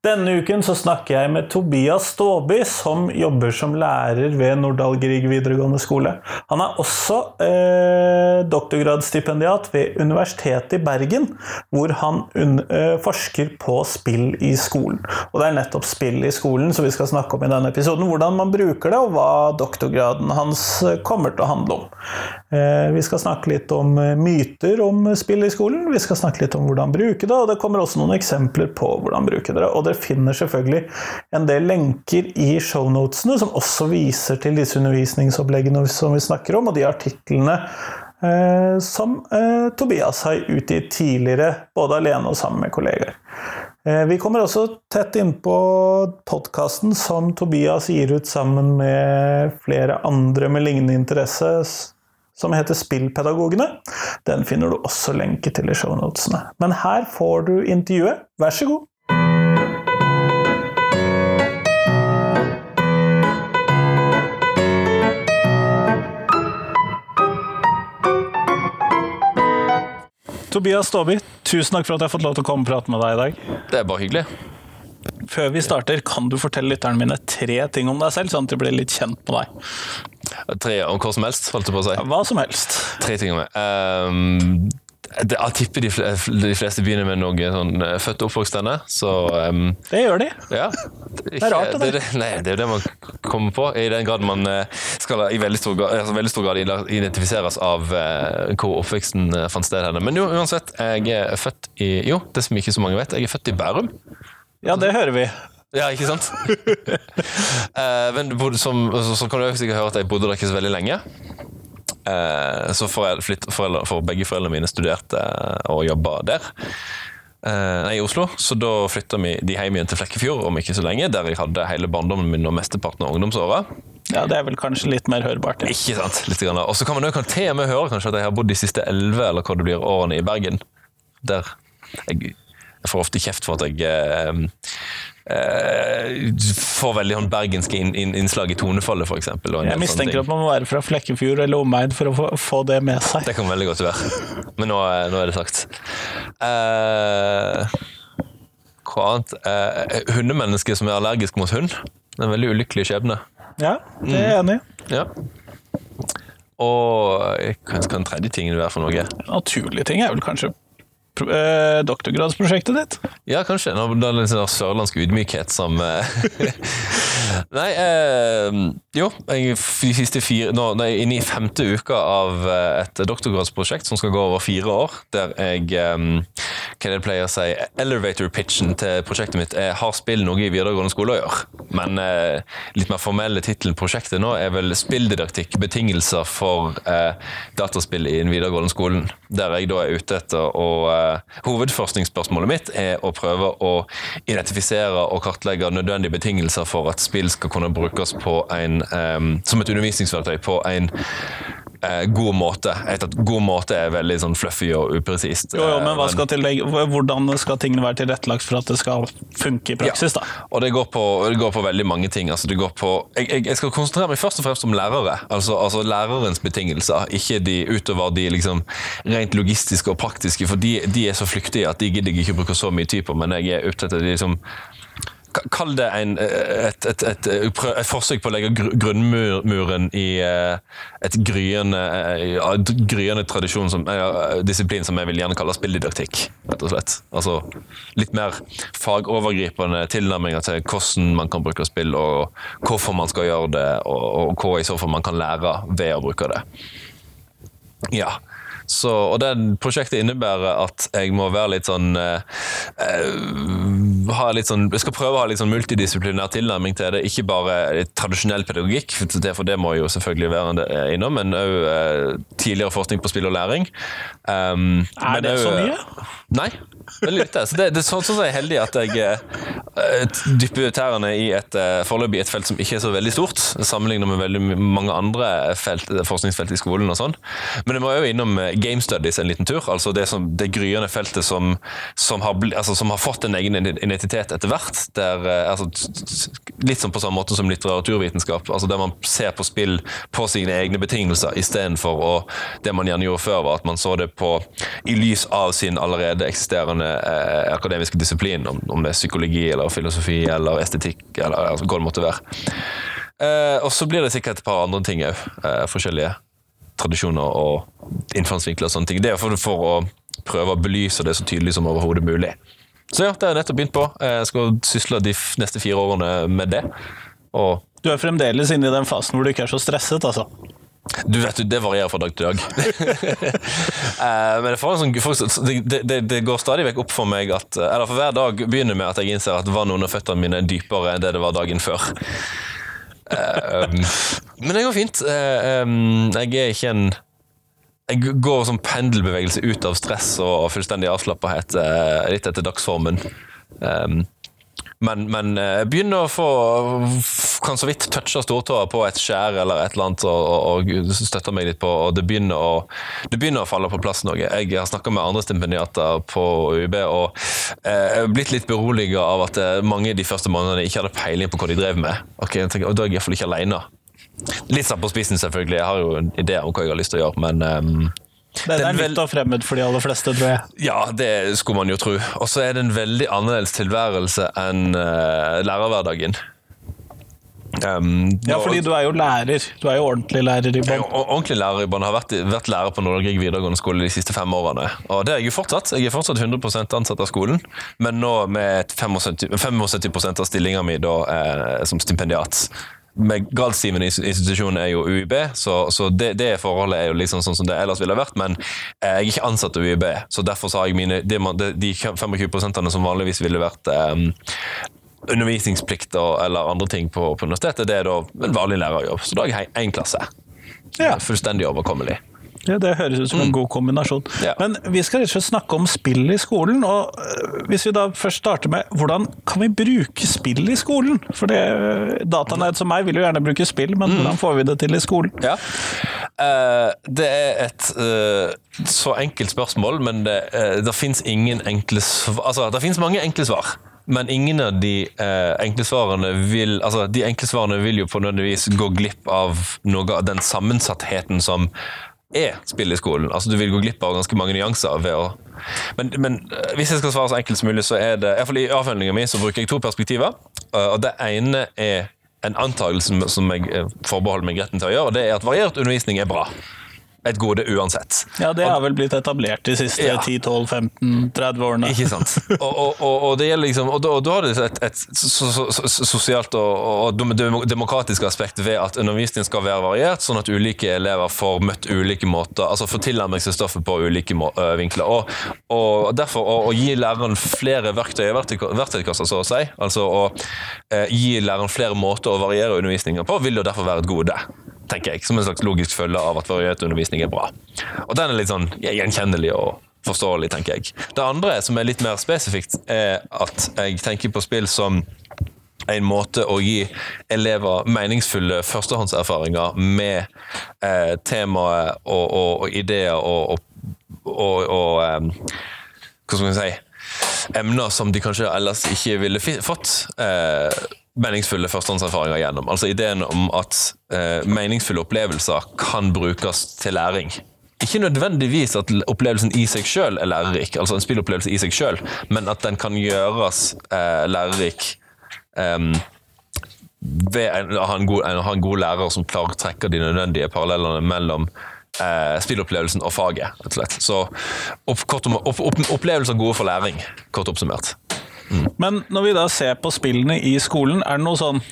Denne uken så snakker jeg med Tobias Ståby, som jobber som lærer ved Nordahl Grieg videregående skole. Han er også eh, doktorgradsstipendiat ved Universitetet i Bergen, hvor han eh, forsker på spill i skolen. Og det er nettopp spill i skolen som vi skal snakke om i denne episoden. Hvordan man bruker det, og hva doktorgraden hans eh, kommer til å handle om. Eh, vi skal snakke litt om eh, myter om spill i skolen, vi skal snakke litt om hvordan bruke det, og det kommer også noen eksempler på hvordan bruke det. Og dere finner selvfølgelig en del lenker i shownotene som også viser til disse undervisningsoppleggene som vi snakker om, og de artiklene eh, som eh, Tobias har utgitt tidligere, både alene og sammen med kollegaer. Eh, vi kommer også tett innpå podkasten som Tobias gir ut sammen med flere andre med lignende interesse som heter Spillpedagogene. Den finner du også lenke til i shownotene. Men her får du intervjuet. Vær så god. Tobias Staaby, tusen takk for at jeg har fått lov til å komme og prate med deg i dag. Det er bare hyggelig. Før vi starter, kan du fortelle lytterne mine tre ting om deg selv, sånn at de blir litt kjent med deg? Tre om hva som helst, holdt jeg på å si. Hva som helst. Tre ting om meg. Um, jeg tipper de, fleste begynner med noe sånn uh, født og oppvokst denne, så um, Det gjør de. Ja. Ikke, det er rart, det. det, nei, det er jo det man kommer på, i den grad man uh, skal i veldig stor, altså, veldig stor grad identifiseres av uh, hvor oppveksten fant sted henne. Men jo, uansett, jeg er født i Jo, det som ikke så mange vet, jeg er født i Bærum. Ja, det hører vi. Ja, ikke sant? men som, så, så kan du sikkert høre at jeg bodde der ikke så veldig lenge. Så foreldre, foreldre, for begge foreldrene mine studerte og jobba der. Nei, i Oslo, så da flytta de hjem igjen til Flekkefjord om ikke så lenge, der jeg hadde hele barndommen min og mesteparten av ungdomsåra. Ja, det er vel kanskje litt mer hørbart. Ja. Ikke sant? Litt grann. Og så kan man jo til og med høre kanskje at jeg har bodd de siste elleve eller hva det blir årene i Bergen. Der jeg, jeg får ofte kjeft for at jeg eh, eh, får veldig sånn bergenske inn, inn, innslag i tonefallet, f.eks. Jeg mistenker at man må være fra Flekkefjord eller omegn for å få, få, det med seg. Det kan veldig godt være. Men nå, nå er det sagt. Eh, hva annet? Eh, hundemenneske som er allergisk mot hund. Det er en veldig ulykkelig skjebne. Ja, det er jeg enig i. Mm. Ja. Og hva kan den tredje tingen være for noe? Naturlige ting er vel kanskje eh, doktorgradsprosjektet ditt? Ja, kanskje. Er litt sånn sørlandsk ydmykhet som Nei, eh, jo. Jeg, nå er inne i femte uka av et doktorgradsprosjekt som skal gå over fire år. Der jeg eh, hva det pleier å si, elevator pitchen til prosjektet mitt er 'Har spill noe i videregående skole å gjøre?' Men eh, litt mer formelle tittelen prosjektet nå er vel 'Spilldidaktikk betingelser for eh, dataspill i den videregående skolen'. Der jeg da er ute etter å Hovedforskningsspørsmålet mitt er å prøve å identifisere og kartlegge nødvendige betingelser for at spill skal kunne brukes en, um, som et undervisningsverktøy på en uh, god måte. Et at god måte er veldig sånn fluffy og upresist. Jo, jo, men, skal til, hvordan skal tingene være tilrettelagt for at det skal funke i praksis? Ja, og det går, på, det går, på, veldig mange ting. Altså, det går på, jeg, jeg, skal konsentrere meg først og fremst om lærere. Altså, altså lærerens betingelser, ikke de utover de liksom, rent logistiske og praktiske. For de, de er så flyktige at de gidder jeg ikke bruke så mye tid på, men jeg er opptatt av de liksom Kall det en, et, et, et, et, forsøk på å legge grunnmuren i et gryende, gryende tradisjon som, disiplin som jeg vil gjerne kalle spilldidaktikk. rett og slett. Altså Litt mer fagovergripende tilnærminger til hvordan man kan bruke spill, og hvorfor man skal gjøre det, og, og hva i så fall man kan lære ved å bruke det. Ja. Så, og det prosjektet innebærer at jeg må være litt sånn eh, ha litt sånn, Jeg skal prøve å ha litt sånn multidisiplinær tilnærming til det. Ikke bare tradisjonell pedagogikk, for det må jo selvfølgelig være innom, men òg eh, tidligere forskning på spill og læring. Um, er det også, så mye? Nei, veldig lite. Så det, det, sånn så er jeg heldig at jeg eh, dypper tærne i et foreløpig et felt som ikke er så veldig stort, sammenlignet med veldig mange andre felt, forskningsfelt i skolen og sånn. Men jeg må jo innom game studies en liten tur. altså Det, som, det gryende feltet som, som, har, altså, som, har, fått en egen identitet etter hvert. Der, eh, altså, litt sånn på samme måte som litteraturvitenskap. altså Der man ser på spill på sine egne betingelser, istedenfor det man gjerne gjorde før, var at man så det på i lys av sin allerede eksisterende eh, akademiske disiplin, om, om, det er psykologi eller filosofi eller estetikk, eller altså, hva det måtte være. Eh, og så blir det sikkert et par andre ting òg. Eh, forskjellige tradisjoner og innfallsvinkler og sånne ting. Det er for, for å prøve å belyse det så tydelig som overhodet mulig. Så ja, det har jeg nettopp begynt på. Jeg skal sysle de neste fire årene med det. Og du er fremdeles inne i den fasen hvor du ikke er så stresset, altså? Du vet, jo, Det varierer fra dag til dag. Eh, men sånn, det, det, det, går stadig vekk opp for meg at Eller for hver dag begynner med at jeg innser at vannet under føttene mine er dypere enn det det var dagen før. Men det går fint. Um, jeg er ikke en Jeg går som pendelbevegelse ut av stress og fullstendig avslappenhet uh, litt etter dagsformen. Men, men jeg begynner å få Kan så vidt touche stortåa på et skjær eller et eller annet og, og, støtter meg litt på, og det begynner å, det begynner å falle på plass noe. Jeg har snakka med andre stipendiater på UiB og eh, blitt litt beroliga av at mange de første månedene ikke hadde peiling på hva de drev med. Okay, tenker, og Da er jeg iallfall ikke aleine. Litt satt på spissen, selvfølgelig. Jeg har jo en idé om hva jeg har lyst til å gjøre, men um, det, det er nytt og fremmed for de aller fleste, tror jeg. Ja, det skulle man jo tro. Og så er det en veldig annerledes tilværelse enn uh, lærerhverdagen. Um, ja, fordi du er jo lærer. Du er jo ordentlig lærer i bånn. Ordentlig lærer i bånn. Har vært, vært, lærer på Nordre videregående skole de siste fem årene. Og det er jeg jo fortsatt. Jeg er fortsatt 100% ansatt av skolen, men nå med 75, 75 av stillinga mi da, eh, som stipendiat med i institusjon er jo UiB, så, så det, det, forholdet er jo liksom sånn som det ellers ville vært. Men eh, jeg er ikke ansatt til UiB, så derfor sa jeg mine, de, de 25 som vanligvis ville vært um, undervisningsplikt eller andre ting på, på, universitetet, det er da en vanlig lærerjobb. Så da har jeg én klasse. Ja. Fullstendig overkommelig. Ja, Det høres ut som en mm. god kombinasjon. Ja. Men vi skal rett og slett snakke om spill i skolen. og øh, Hvis vi da først starter med hvordan kan vi bruke spill i skolen? For det, datanerd som meg vil jo gjerne bruke spill, men mm. hvordan får vi det til i skolen? Ja. Uh, det er et uh, så enkelt spørsmål, men det, uh, det fins ingen enkle svar Altså, det fins mange enkle svar. Men ingen av de eh, enkle svarene vil altså de enkle svarene vil jo på nødvendigvis gå glipp av noe av den sammensattheten som er spill i skolen. Altså Du vil gå glipp av ganske mange nyanser ved å men, men, eh, hvis jeg skal svare så enkelt som mulig, så er det i, i avhandlinga mi så bruker jeg to perspektiver. Eh, og Det ene er en antakelse som jeg eh, forbeholder meg retten til å gjøre, og det er at variert undervisning er bra et gode uansett. Ja, det har vel blitt etablert de siste ja. 10-12-15-30 årene. Ikke sant. Og, og, og, det gjelder liksom, og da, og har det et, et so, so, so, sosialt og, demokratisk aspekt ved at undervisningen skal være variert, sånn at ulike elever får møtt ulike måter, altså får tilnærmet seg stoffet på ulike vinkler. Og, derfor å, gi læreren flere verktøy i verktøykassa, så å si, altså å eh, gi læreren flere måter å variere undervisningen på, vil jo derfor være et gode tenker jeg, som en slags logisk følge av at variert undervisning er bra. Og den er litt sånn gjenkjennelig og forståelig, tenker jeg. Det andre, som er litt mer spesifikt, er at jeg tenker på spill som en måte å gi elever meningsfulle førstehåndserfaringer med eh, temaet og, og, og, ideer og, og um, Hva skal man si Emner som de kanskje ellers ikke ville fått. Eh, meningsfulle førstehåndserfaringer gjennom. Altså ideen om at eh, meningsfulle opplevelser kan brukes til læring. Ikke nødvendigvis at opplevelsen i seg sjøl er lærerik, altså en spillopplevelse i seg sjøl, men at den kan gjøres eh, lærerik eh, ved å ha en, en, god, lærer som klarer å trekke de nødvendige parallellene mellom eh, spillopplevelsen og faget. rett og slett. Så opp, opp, opp, opplevelser gode for læring, kort oppsummert. Men når vi da ser på spillene i skolen, er det noe sånn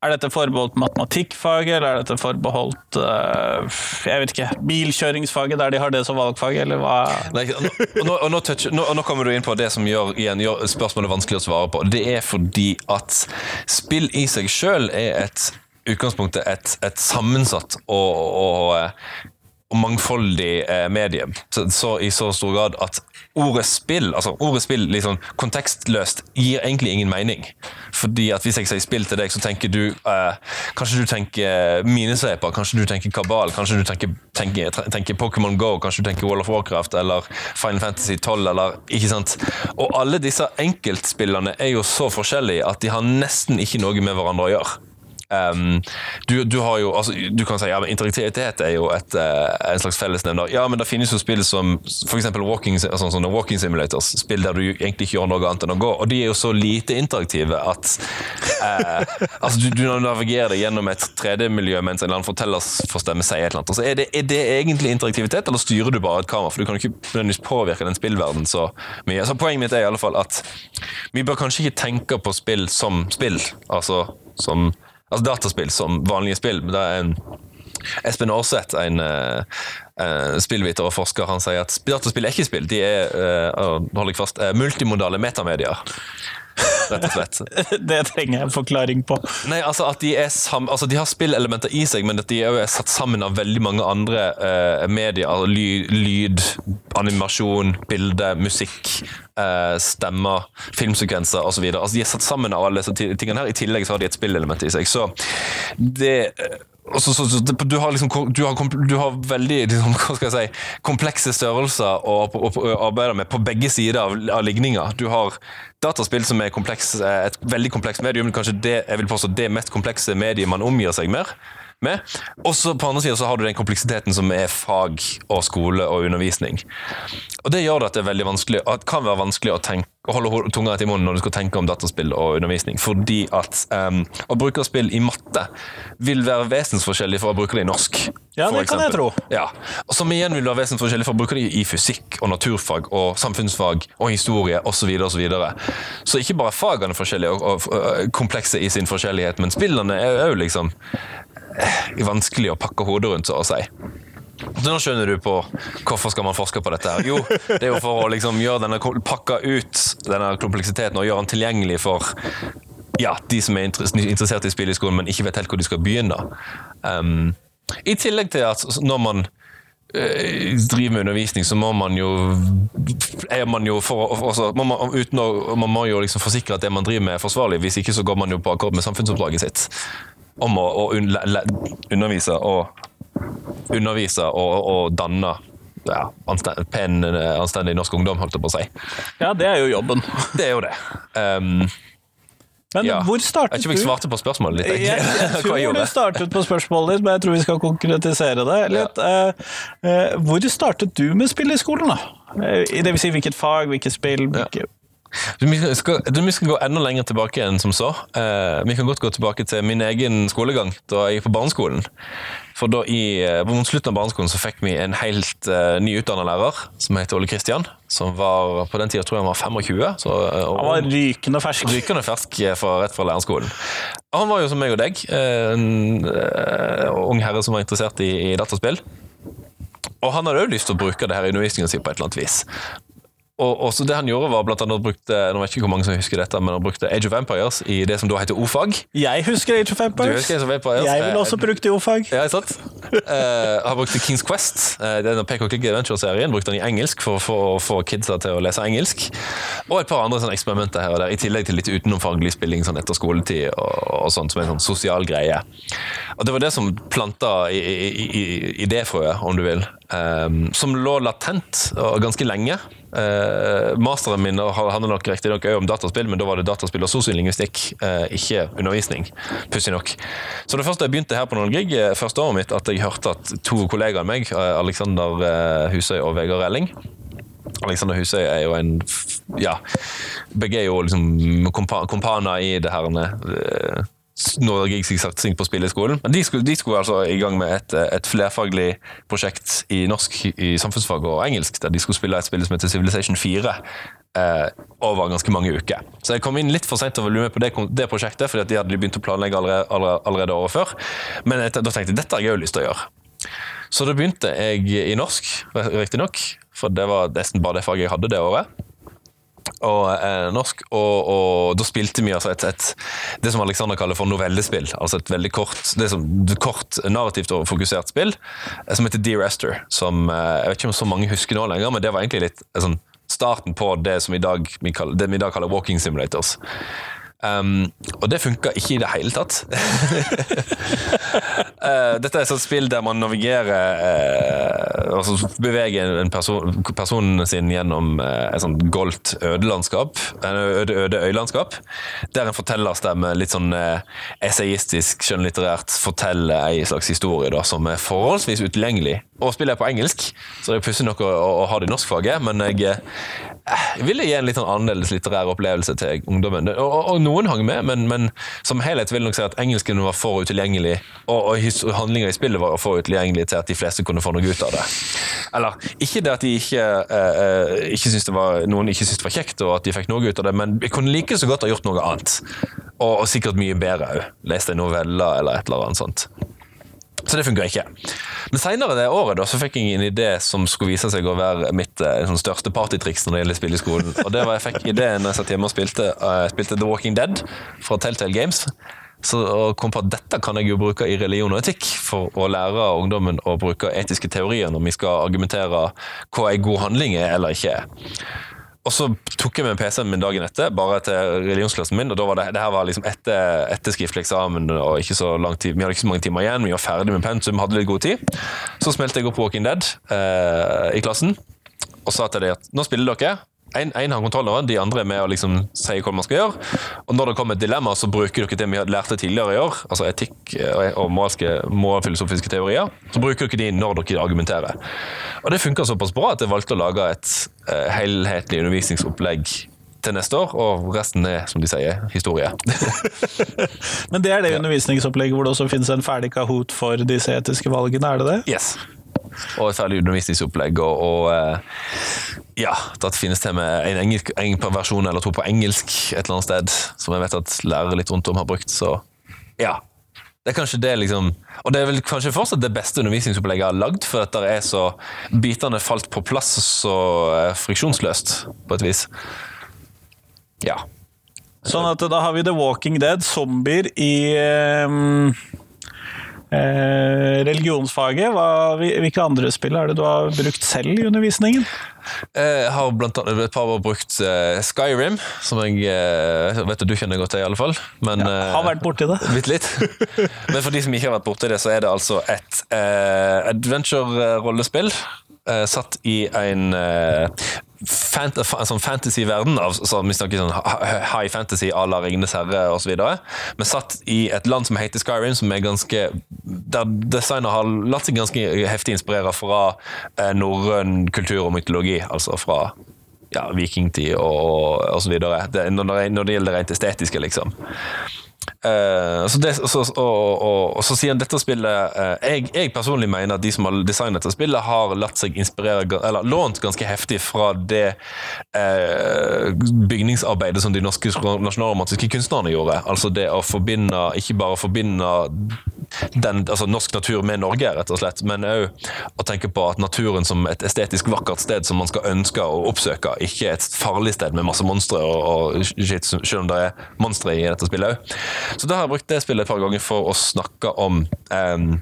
er dette forbeholdt matematikkfaget, eller er dette forbeholdt uh, jeg vet ikke, bilkjøringsfaget, der de har det som valgfag, eller hva? Nei, og nå, og nå, touch, nå, nå, kommer du inn på det som gjør, igjen, gjør spørsmålet vanskelig å svare på. Det er fordi at spill i seg sjøl er et utgangspunktet et, et sammensatt og, og og mangfoldig eh, medium. Så, så, I så stor grad at ordet spill, altså ordet spill liksom kontekstløst, gir egentlig ingen mening. Fordi at Hvis jeg sier spill til deg, så tenker du eh, Kanskje du tenker minesveiper, kanskje du tenker kabal, kanskje du tenker, tenker, tenker Pokémon Go, kanskje du tenker World of Warcraft eller Final Fantasy 12, eller ikke sant? Og alle disse enkeltspillene er jo så forskjellige at de har nesten ikke noe med hverandre å gjøre. Um, du, du, har jo, altså, du kan si ja, men interaktivitet er jo et, uh, en slags fellesnevner. Ja, men det finnes jo spill som f.eks. Walking, altså, walking simulators. Spill der du egentlig ikke gjør noe annet enn å gå. Og de er jo så lite interaktive at uh, altså, du, du, navigerer deg gjennom et 3D-miljø mens en eller annen fortellerforstemme sier et eller annet. Altså, er, det, er, det, egentlig interaktivitet, eller styrer du bare et kamera? For du kan jo ikke påvirke den spillverdenen så mye. Så Poenget mitt er i alle fall at vi bør kanskje ikke tenke på spill som spill. altså som altså dataspill som vanlige spill. Det er en Espen Aarseth, en uh, spillviter og forsker, han sier at dataspill er ikke spill. De er uh, hold jeg fast, uh, multimodale metamedier rett og slett. det trenger jeg en forklaring på. Nei, altså at De, sam, altså de har spillelementer i seg, men at de er satt sammen av veldig mange andre uh, medier. Altså lyd, lyd, animasjon, bilde, musikk, uh, stemmer, filmsekvenser osv. Altså, de er satt sammen av alle disse tingene her. I tillegg så har de et spillelement i seg. Så det så, så, så, du, har liksom, du, har, du har veldig liksom, hva skal jeg si, komplekse størrelser å, arbeide med på begge sider av, av ligninga. Du har dataspill som er kompleks, eh, et veldig komplekst medium, kanskje det, jeg vil påstå, det mest komplekse mediet man omgir seg med med. Og så på andre siden så har du den kompleksiteten som er fag og skole og undervisning. Og Det gjør det at det er veldig vanskelig, at kan være vanskelig å, tenke, å holde tunga rett i munnen når du skal tenke om dataspill og undervisning. Fordi at um, å bruke spill i matte vil være vesensforskjellig fra å bruke det i norsk. Ja, det kan jeg tro. Ja, og Som igjen vil være vesensforskjellig fra å bruke det i fysikk og naturfag og samfunnsfag og historie osv. Så, videre, og så, videre. så ikke bare fagene er forskjellige og, og, og komplekse i sin forskjellighet, men spillene er jo liksom vanskelig å pakke hodet rundt, så å si. Nå skjønner du på hvorfor skal man forske på dette. her. Jo, det er jo for å liksom gjøre denne, pakke ut denne kompleksiteten og gjøre den tilgjengelig for ja, de som er interessert i spill i skolen, men ikke vet helt hvor de skal begynne. Um, I tillegg til at når man uh, driver med undervisning, så må man jo man jo for, altså, man, å, man må jo liksom forsikre at det man driver med er forsvarlig. Hvis ikke så går man jo på akkord med samfunnsoppdraget sitt om å, å undervise og undervise og, og danne ja, anstend, pen, anstendig norsk ungdom, holdt jeg på å si. Ja, det er jo jobben. Det er jo det. Um, men ja. hvor startet du? Jeg vet ikke om jeg svarte på spørsmålet ditt. Jeg, jeg, jeg tror du startet på spørsmålet ditt, men jeg tror vi skal konkretisere det litt. Ja. Uh, uh, hvor startet du med spill i skolen, da? Uh, det vil si hvilket fag, hvilket spill? Hvilket... Ja. Vi skal, vi skal, gå enda lenger tilbake enn som så. Uh, vi kan godt gå tilbake til min egen skolegang da jeg gikk på barneskolen. For da i, eh, Mot slutten av barneskolen så fikk vi en helt uh, nyutdanna lærer som heter Ole Kristian. Som var på den tida tror jeg han var 25. Så, uh, han var rykende fersk. Rykende fersk fra, rett fra lærerskolen. Han var jo som meg og deg, en ung herre som var interessert i, i dataspill. Og han hadde òg lyst til å bruke det her i undervisningen sin på et eller annet vis. Og, og så Det han gjorde, var blant annet brukte nå vet ikke hvor mange som husker dette, men han brukte Age of Empires i det som da heter O-fag. Jeg husker Age of husker Age of Empires. Jeg vil også bruke det i O-fag. Ja, sant? uh, han brukte Kings Quest, uh, denne PK Click Adventure-serien, brukte han i engelsk for, for, å få kidsa til å lese engelsk. Og et par andre sånne eksperimenter her og der, i tillegg til litt utenomfaglig spilling sånn etter skoletid, og, og sånt som en sånn sosial greie. Og Det var det som planta idéfrøet, om du vil, um, som lå latent og ganske lenge. Uh, masteren min handler nok riktignok òg om dataspill, men da var det dataspill og sosiolingvistikk, uh, ikke undervisning. Pussig nok. Så det første jeg begynte her på noen gig, første året mitt, at jeg hørte at to kollegaer av meg, Alexander Husøy og Vegard Elling Alexander Husøy er jo en Ja, begge er jo liksom kompaner i det her uh, sikkert satsing på spilleskolen. Men de skulle, de skulle, altså i gang med et, et, flerfaglig prosjekt i norsk, i samfunnsfag og engelsk, der de skulle spille et spill som heter Civilization 4. Eh, over ganske mange uker. Så jeg kom inn litt for seint å bli med på det, det, prosjektet, fordi de hadde begynt å planlegge allerede, allerede, allerede året før. Men jeg, da tenkte jeg dette har jeg òg lyst til å gjøre. Så da begynte jeg i norsk, riktignok, for det var nesten bare det faget jeg hadde det året. Og eh, norsk, og, og da spilte vi altså et, et, det som Alexander kaller for novellespill. Altså et veldig kort, det som, kort narrativt og fokusert spill eh, som heter Dear Esther. Som eh, jeg vet ikke om så mange husker nå lenger, men det var egentlig litt eh, sånn, starten på det som i dag, vi kaller, vi i dag kaller walking simulators. Um, og det funka ikke i det hele tatt. uh, dette er et sånt spill der man navigerer uh, Altså beveger en person, personen sin gjennom uh, et sånt goldt ødelandskap. Øde, øde øylandskap. Der en fortellerstemme litt sånn essayistisk, skjønnlitterært forteller ei slags historie da, som er forholdsvis utilgjengelig. Og spiller jeg på engelsk, så det er pussig nok å, å, å, ha det i norskfaget, men jeg, jeg ville gi en litt sånn annerledes litterær opplevelse til ungdommen. Og, og, og noen hang med, men, men, som helhet vil jeg nok si at engelsken var for utilgjengelig, og, og handlinga i spillet var for utilgjengelig til at de fleste kunne få noe ut av det. Eller ikke det at de ikke, eh, ikke det var, noen ikke syntes det var kjekt, og at de fikk noe ut av det, men jeg kunne like så godt ha gjort noe annet. Og, og sikkert mye bedre òg. Lest en novelle eller et eller annet sånt. Så det funka ikke. Men seinere det året da, så fikk jeg en idé som skulle vise seg å være mitt eh, sånn, største partytriks når det gjelder spill i skolen. Og det var jeg fikk ideen når jeg satt hjemme og spilte, uh, spilte The Walking Dead fra Telltale Games. Så og kom på at dette kan jeg jo bruke i religion og etikk for å lære ungdommen å bruke etiske teorier når vi skal argumentere hva en god handling er eller ikke er. Og så tok jeg med PC-en min dagen etter, bare til religionsklassen min. og da var Det, det her var liksom etter, etter skriftlig eksamen og ikke så lang tid. Vi hadde ikke så mange timer igjen, vi var ferdig med pensum, hadde litt god tid. Så smelte jeg opp Walking Dead eh, i klassen og sa til dem at nå spiller dere. En, en har kontrolleren, de andre er med å liksom si hva man skal gjøre. Og når det kommer et dilemma, så bruker dere det vi lærte tidligere i år, altså etikk eh, og moralske, moralfilosofiske teorier. Så bruker dere de når dere argumenterer. Og det funka såpass bra at jeg valgte å lage et uh, helhetlig undervisningsopplegg til neste år, og resten er, som de sier, historie. Men det er det undervisningsopplegget hvor det også finnes en ferdig Kahoot for disse etiske valgene, er det det? Yes og et ferdig undervisningsopplegg. Og, og eh, ja, at det finnes til med en, engelsk, en versjon eller to på engelsk et eller annet sted, som jeg vet at lærere litt rundt om har brukt. Så ja. Det er kanskje det, liksom Og det er vel kanskje fortsatt det beste undervisningsopplegget jeg har lagd, for at det er så bitene falt på plass så eh, friksjonsløst, på et vis. Ja. Sånn at da har vi The Walking Dead, zombier i um Eh, religionsfaget, hva, hvilke andre spill er det du har brukt selv i undervisningen? Eh, jeg har blant annet et par år brukt uh, Skyrim, som jeg uh, vet at du kjenner godt til, i alle fall. Men, ja, har vært borti det. Litt, litt. Men for de som ikke har vært borti det, så er det altså et uh, adventure-rollespill satt i en fant sånn fantasy-verden, så vi snakker sånn high fantasy à la Ringenes herre osv., men satt i et land som heter Skyrim, som er ganske der designer har latt seg ganske heftig inspirere fra eh, norrøn kultur og mytologi, altså fra ja, vikingtid og osv. Når, når det gjelder det rent estetiske, liksom. Uh, så det, så, og, og, og, så sier han dette spillet uh, jeg, jeg, personlig mener at de som har designet dette spillet, har latt seg inspirere Eller lånt ganske heftig fra det uh, bygningsarbeidet som de norske nasjonalromantiske kunstnerne gjorde. Altså det å forbinde Ikke bare forbinde den, altså norsk natur med Norge, rett og slett, men òg å tenke på at naturen som et estetisk vakkert sted som man skal ønske å oppsøke, ikke et farlig sted med masse monstre og, og shit, selv om det er monstre i dette spillet òg. Så da har jeg brukt det spillet et par ganger for å snakke om um,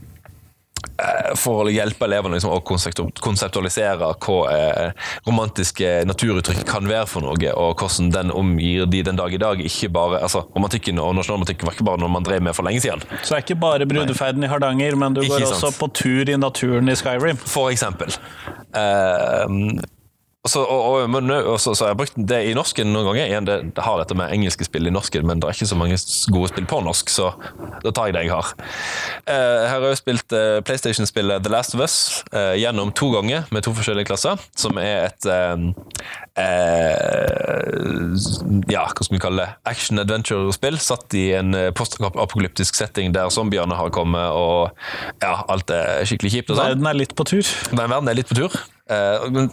for å hjelpe elevene liksom, å konseptualisere hva eh, romantiske naturuttrykk kan være for noe, og hvordan den omgir de den dag i dag. ikke bare, altså Romantikken og nasjonalromantikken var ikke bare noe man drev med for lenge siden. Så det er ikke bare brudeferden i Hardanger, men du ikke går sant. også på tur i naturen i Skyrim? For eksempel. Uh, så, og, og, men, og så, så har jeg brukt det i norsken noen ganger. Igjen, det, det, har dette med engelske spill i norsken, men det er ikke så mange gode spill på norsk, så da tar jeg det jeg har. Eh, her har jeg spilt eh, PlayStation-spillet The Last of Us eh, gjennom to ganger med to forskjellige klasser, som er et eh, eh, Ja, hva skal vi kalle det? Action-adventure-spill satt i en eh, postapokalyptisk setting der zombiene har kommet, og ja, alt er skikkelig kjipt. og sånn. Verden er litt på tur. Den verden er litt på tur. Uh,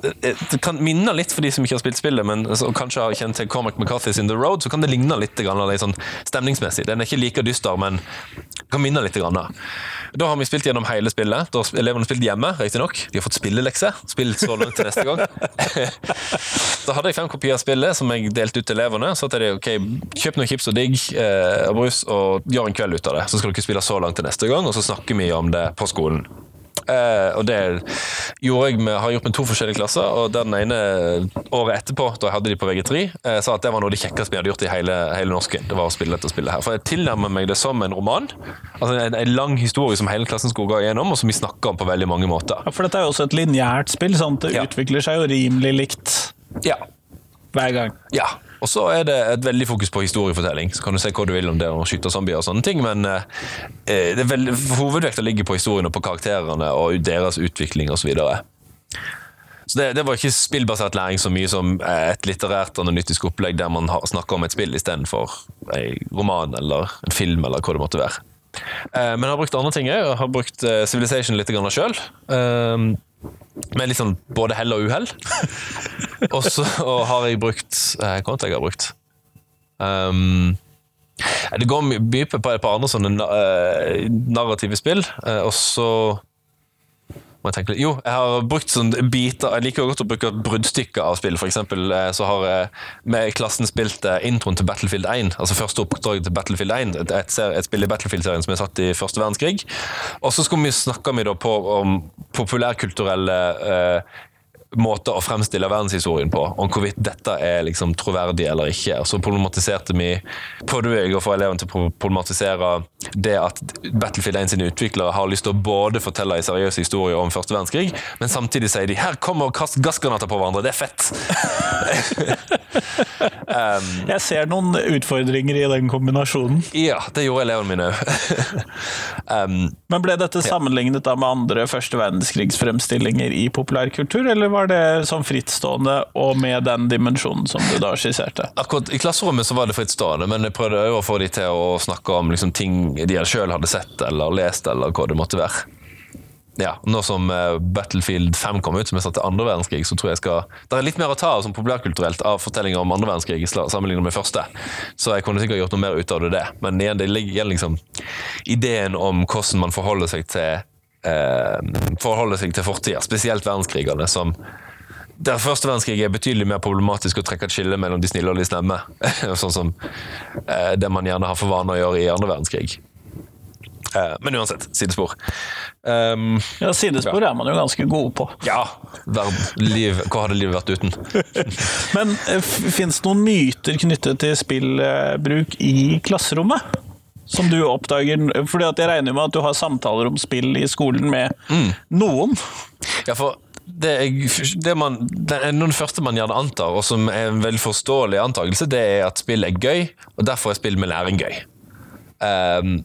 det kan minne litt for de som ikke har spilt spillet, men kanskje har kjent til Cormac McCarthy's In The Road, så kan det ligne litt sånn stemningsmessig. Den er ikke like dyster, men kan minne litt. Da har vi spilt gjennom hele spillet. Da har elevene spilt hjemme, riktignok. De har fått spillelekse. Spill så langt til neste gang. da hadde jeg fem kopier av spillet som jeg delte ut til elevene. Så sa de, ok, kjøp noen chips og digg eh, og brus, og gjør en kveld ut av det. Så skal dere spille så langt til neste gang, og så snakker vi om det på skolen. Eh, og det gjorde jeg med, har gjort med to forskjellige klasser, og den ene året etterpå, da jeg hadde de på VG3, eh, sa at det var noe av det kjekkeste vi hadde gjort i hele, hele norsken. Det var å spille dette spillet her. For jeg tilnærmer meg det som en roman. Altså en, en lang historie som hele klassen skulle gå igjennom, og som vi snakker om på veldig mange måter. Ja, For dette er jo også et lineært spill, sant? det Ja. utvikler seg jo rimelig likt Ja. hver gang. Ja, og så er det et veldig fokus på historiefortelling. Så kan du se hva du vil om det å skyte zombier og sånne ting, men eh, det er veldig, hovedvekta ligger på historien og på karakterene og deres utvikling osv. Så, så det, det var ikke spillbasert læring så mye som eh, et litterært analytisk opplegg der man snakker om et spill istedenfor en roman eller en film eller hva det måtte være. Eh, Men jeg har brukt andre ting òg. Har brukt eh, Civilization litt sjøl. Med sånn både hell og uhell. Og så har jeg brukt eh, annet jeg har brukt? Um, det går mye på et par andre sånne eh, narrative spill, eh, og så må jeg tenke litt. Jo, jeg har brukt sånne biter Jeg liker godt å bruke bruddstykker av spill. For eksempel eh, så har jeg med klassen spilt eh, introen til Battlefield 1. Altså første oppdrag til Battlefield 1. Et, et, spill i Battlefield-serien som er satt i første verdenskrig. Og så skal vi da på om populærkulturelle eh, måter å fremstille verdenshistorien på, om hvorvidt dette er liksom troverdig eller ikke. Så problematiserte vi prøvde jeg å få elevene til å problematisere det at Battlefield 1 sine utviklere har lyst til å både fortelle en seriøs historie om første verdenskrig, men samtidig sier de 'her kommer og kast gassgranater på hverandre', det er fett! Jeg ser noen utfordringer i den kombinasjonen. Ja, det gjorde elevene mine òg. um, Men ble dette sammenlignet da med andre første verdenskrigsfremstillinger i populærkultur, eller var det sånn frittstående og med den dimensjonen som du da skisserte? Akkurat I klasserommet så var det frittstående, men jeg prøvde jo å få de til å snakke om liksom, ting de sjøl hadde sett eller lest, eller hva det måtte være. Ja, Nå som eh, Battlefield 5 kom ut, som jeg sa til andre verdenskrig, så tror jeg skal Det er litt mer å ta av som populærkulturelt av fortellinger om andre verdenskrig sammenlignet med første. Så jeg kunne sikkert gjort noe mer ut av det. Men igjen, det ligger liksom ideen om hvordan man forholder seg til forholder seg til fortida, spesielt verdenskrigene, som der første verdenskrig er betydelig mer problematisk å trekke et skille mellom de snille og de slemme. sånn som eh, det man gjerne har for vane å gjøre i andre verdenskrig. Eh, men uansett, sidespor. Um, Ja, Sidespor er man jo ganske god på. ja, liv, hva hadde livet vært uten? Men fins det noen myter knyttet til spillbruk i klasserommet? Som du oppdager? Fordi at Jeg regner med at du har samtaler om spill i skolen med noen. Ja, for det, er, det man, noe første man gjerne antar, og som er en veldig forståelig antakelse, det er at spill er gøy, og derfor er spill med læring gøy. Um,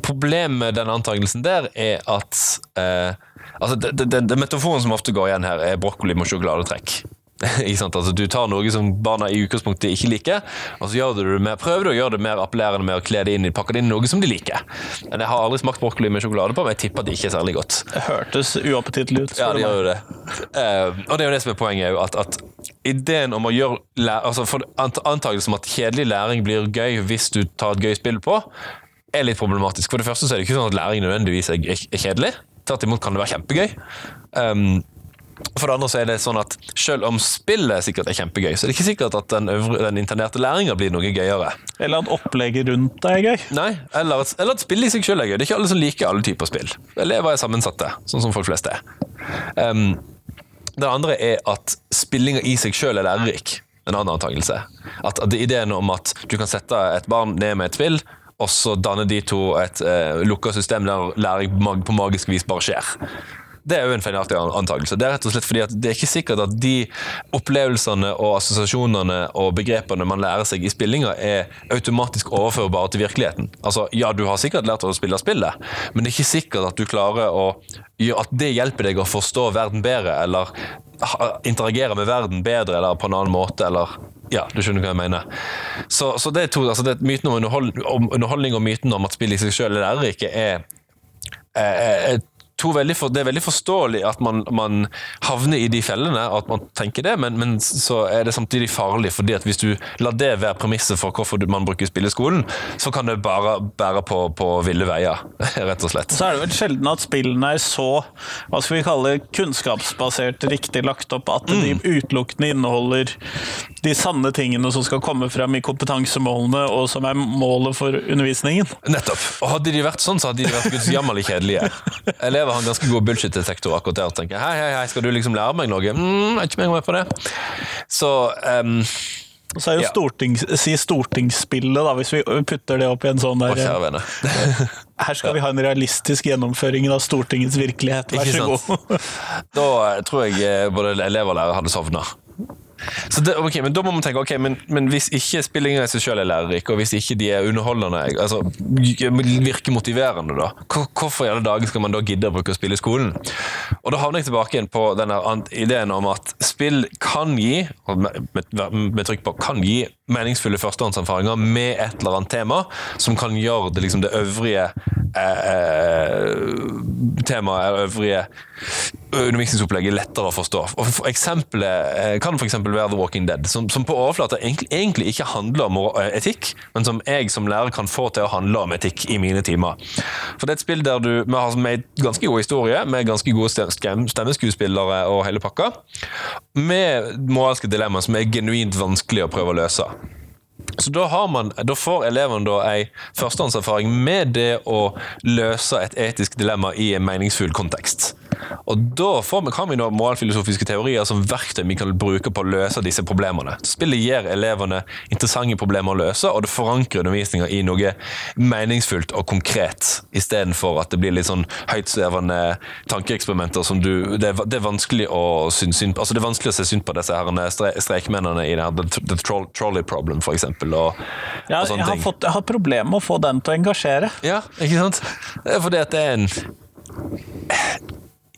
problemet med den antakelsen der er at uh, altså det, det, det metaforen som ofte går igjen her, er brokkoli med sjokoladetrekk. Altså, du tar noe som barna i utgangspunktet ikke liker, og så du det mer, prøver du å gjøre det mer appellerende med å kle det inn i, pakke det inn noe som de liker. Men Jeg har aldri smakt brokkoli med sjokolade på, men jeg tipper at det ikke er særlig godt. Det hørtes uappetittlig ut. Ja, det gjør jo det. Uh, og det er jo det som er poenget, òg, at, at ideen om å gjøre altså for Antakelsen om at kjedelig læring blir gøy hvis du tar et gøy spill på, er litt problematisk. For det første så er det ikke sånn at læring nødvendigvis er kjedelig. Tvert imot kan det være kjempegøy. Um, for det andre så er det sånn at selv om spillet sikkert er kjempegøy, så er det ikke sikkert at den, øvre, den internerte læringa blir noe gøyere. Eller at opplegget rundt deg er gøy. Nei, eller at, eller at spillet i seg selv er gøy. Det er ikke alle som liker alle typer spill. Elever er sammensatte, sånn som folk flest er. Um, det andre er at spillinga i seg selv er lærerik. En annen antakelse. At, at ideen om at du kan sette et barn ned med et spill, og så danner de to et uh, lukka system der læring på magisk vis bare skjer. Det er jo en feilaktig antakelse. Det er rett og slett fordi at det er ikke sikkert at de opplevelsene og assosiasjonene og begrepene man lærer seg i spillinga, er automatisk overførbare til virkeligheten. Altså, ja, du har sikkert lært å spille spillet, men det er ikke sikkert at du klarer å gjøre at det hjelper deg å forstå verden bedre, eller interagere med verden bedre, eller på en annen måte, eller ja, du skjønner hva jeg mener. Så, så det er to, altså det er myten om underhold, om underholdning og myten om at spill i seg selv er lærerike, er, er, er for, det er veldig forståelig at man, man havner i de fellene, at man tenker det, men, men, så er det samtidig farlig. fordi at hvis du lar det være premisset for hvorfor man bruker spill i skolen, så kan det bare bære på, på ville veier, rett og slett. Så er det vel sjelden at spillene er så hva skal vi kalle kunnskapsbasert riktig lagt opp, at de Mm. utelukkende inneholder de sanne tingene som skal komme frem i kompetansemålene, og som er målet for undervisningen. Nettopp. Og hadde de vært sånn, så hadde de vært gudsjammerlig kjedelige. Elever har en ganske god bullshit-detektor akkurat der. tenker jeg. Hei, hei, hei, skal du liksom lære meg noe? Mm, er ikke meg med på det. Så Um, så er jo Ja. stortings, si stortingsspillet, da, hvis vi putter det opp i en sånn der vene. Her skal vi ha en realistisk gjennomføring av Stortingets virkelighet, vær så god. Da eh, tror jeg eh, både elever og lærere hadde sovna. Det, ok, men Da må man tenke ok, men, men hvis ikke spillingen i seg selv er lærerik, og hvis ikke de er underholdende, altså virker motiverende, da, hvorfor i alle dager skal man da gidde å bruke å spille i skolen? Og Da havner jeg tilbake igjen på denne ideen om at spill kan gi, med, med, med trykk på kan gi, meningsfulle førstehåndserfaringer med et eller annet tema som kan gjøre det, liksom, det øvrige eh, temaet, eller øvrige undervisningsopplegget lettere å forstå. Og for Eksempelet eh, kan f.eks. være The Walking Dead, som, som på overflata egentlig, egentlig ikke handler om eh, etikk, men som jeg som lærer kan få til å handle om etikk i mine timer. For det er et spill der du vi har med ganske god historie, med ganske gode stem- stem- stemmeskuespillere og hele pakka, med moralske dilemmaer som er genuint vanskelig å prøve å løse. Så da, man, da får eleven da ei førstehåndserfaring med det å løse et etisk dilemma i en meningsfull kontekst. Og da får vi, kan vi nå moralfilosofiske teorier som verktøy vi kan bruke på å løse disse problemene. Spillet gir elevene interessante problemer å løse, og det forankrer undervisninga i noe meningsfullt og konkret, istedenfor at det blir litt sånn høytsvevende tankeeksperimenter som du Det er, det er vanskelig å synes synd Altså det er vanskelig å se synd på disse herrene stre, streikmennene i det her The, the troll, Trolley Problem, for eksempel. Og, Ja, og sånne jeg, har ting. fått, jeg har problemer med å få den til å engasjere. Ja, ikke sant? Fordi at det er en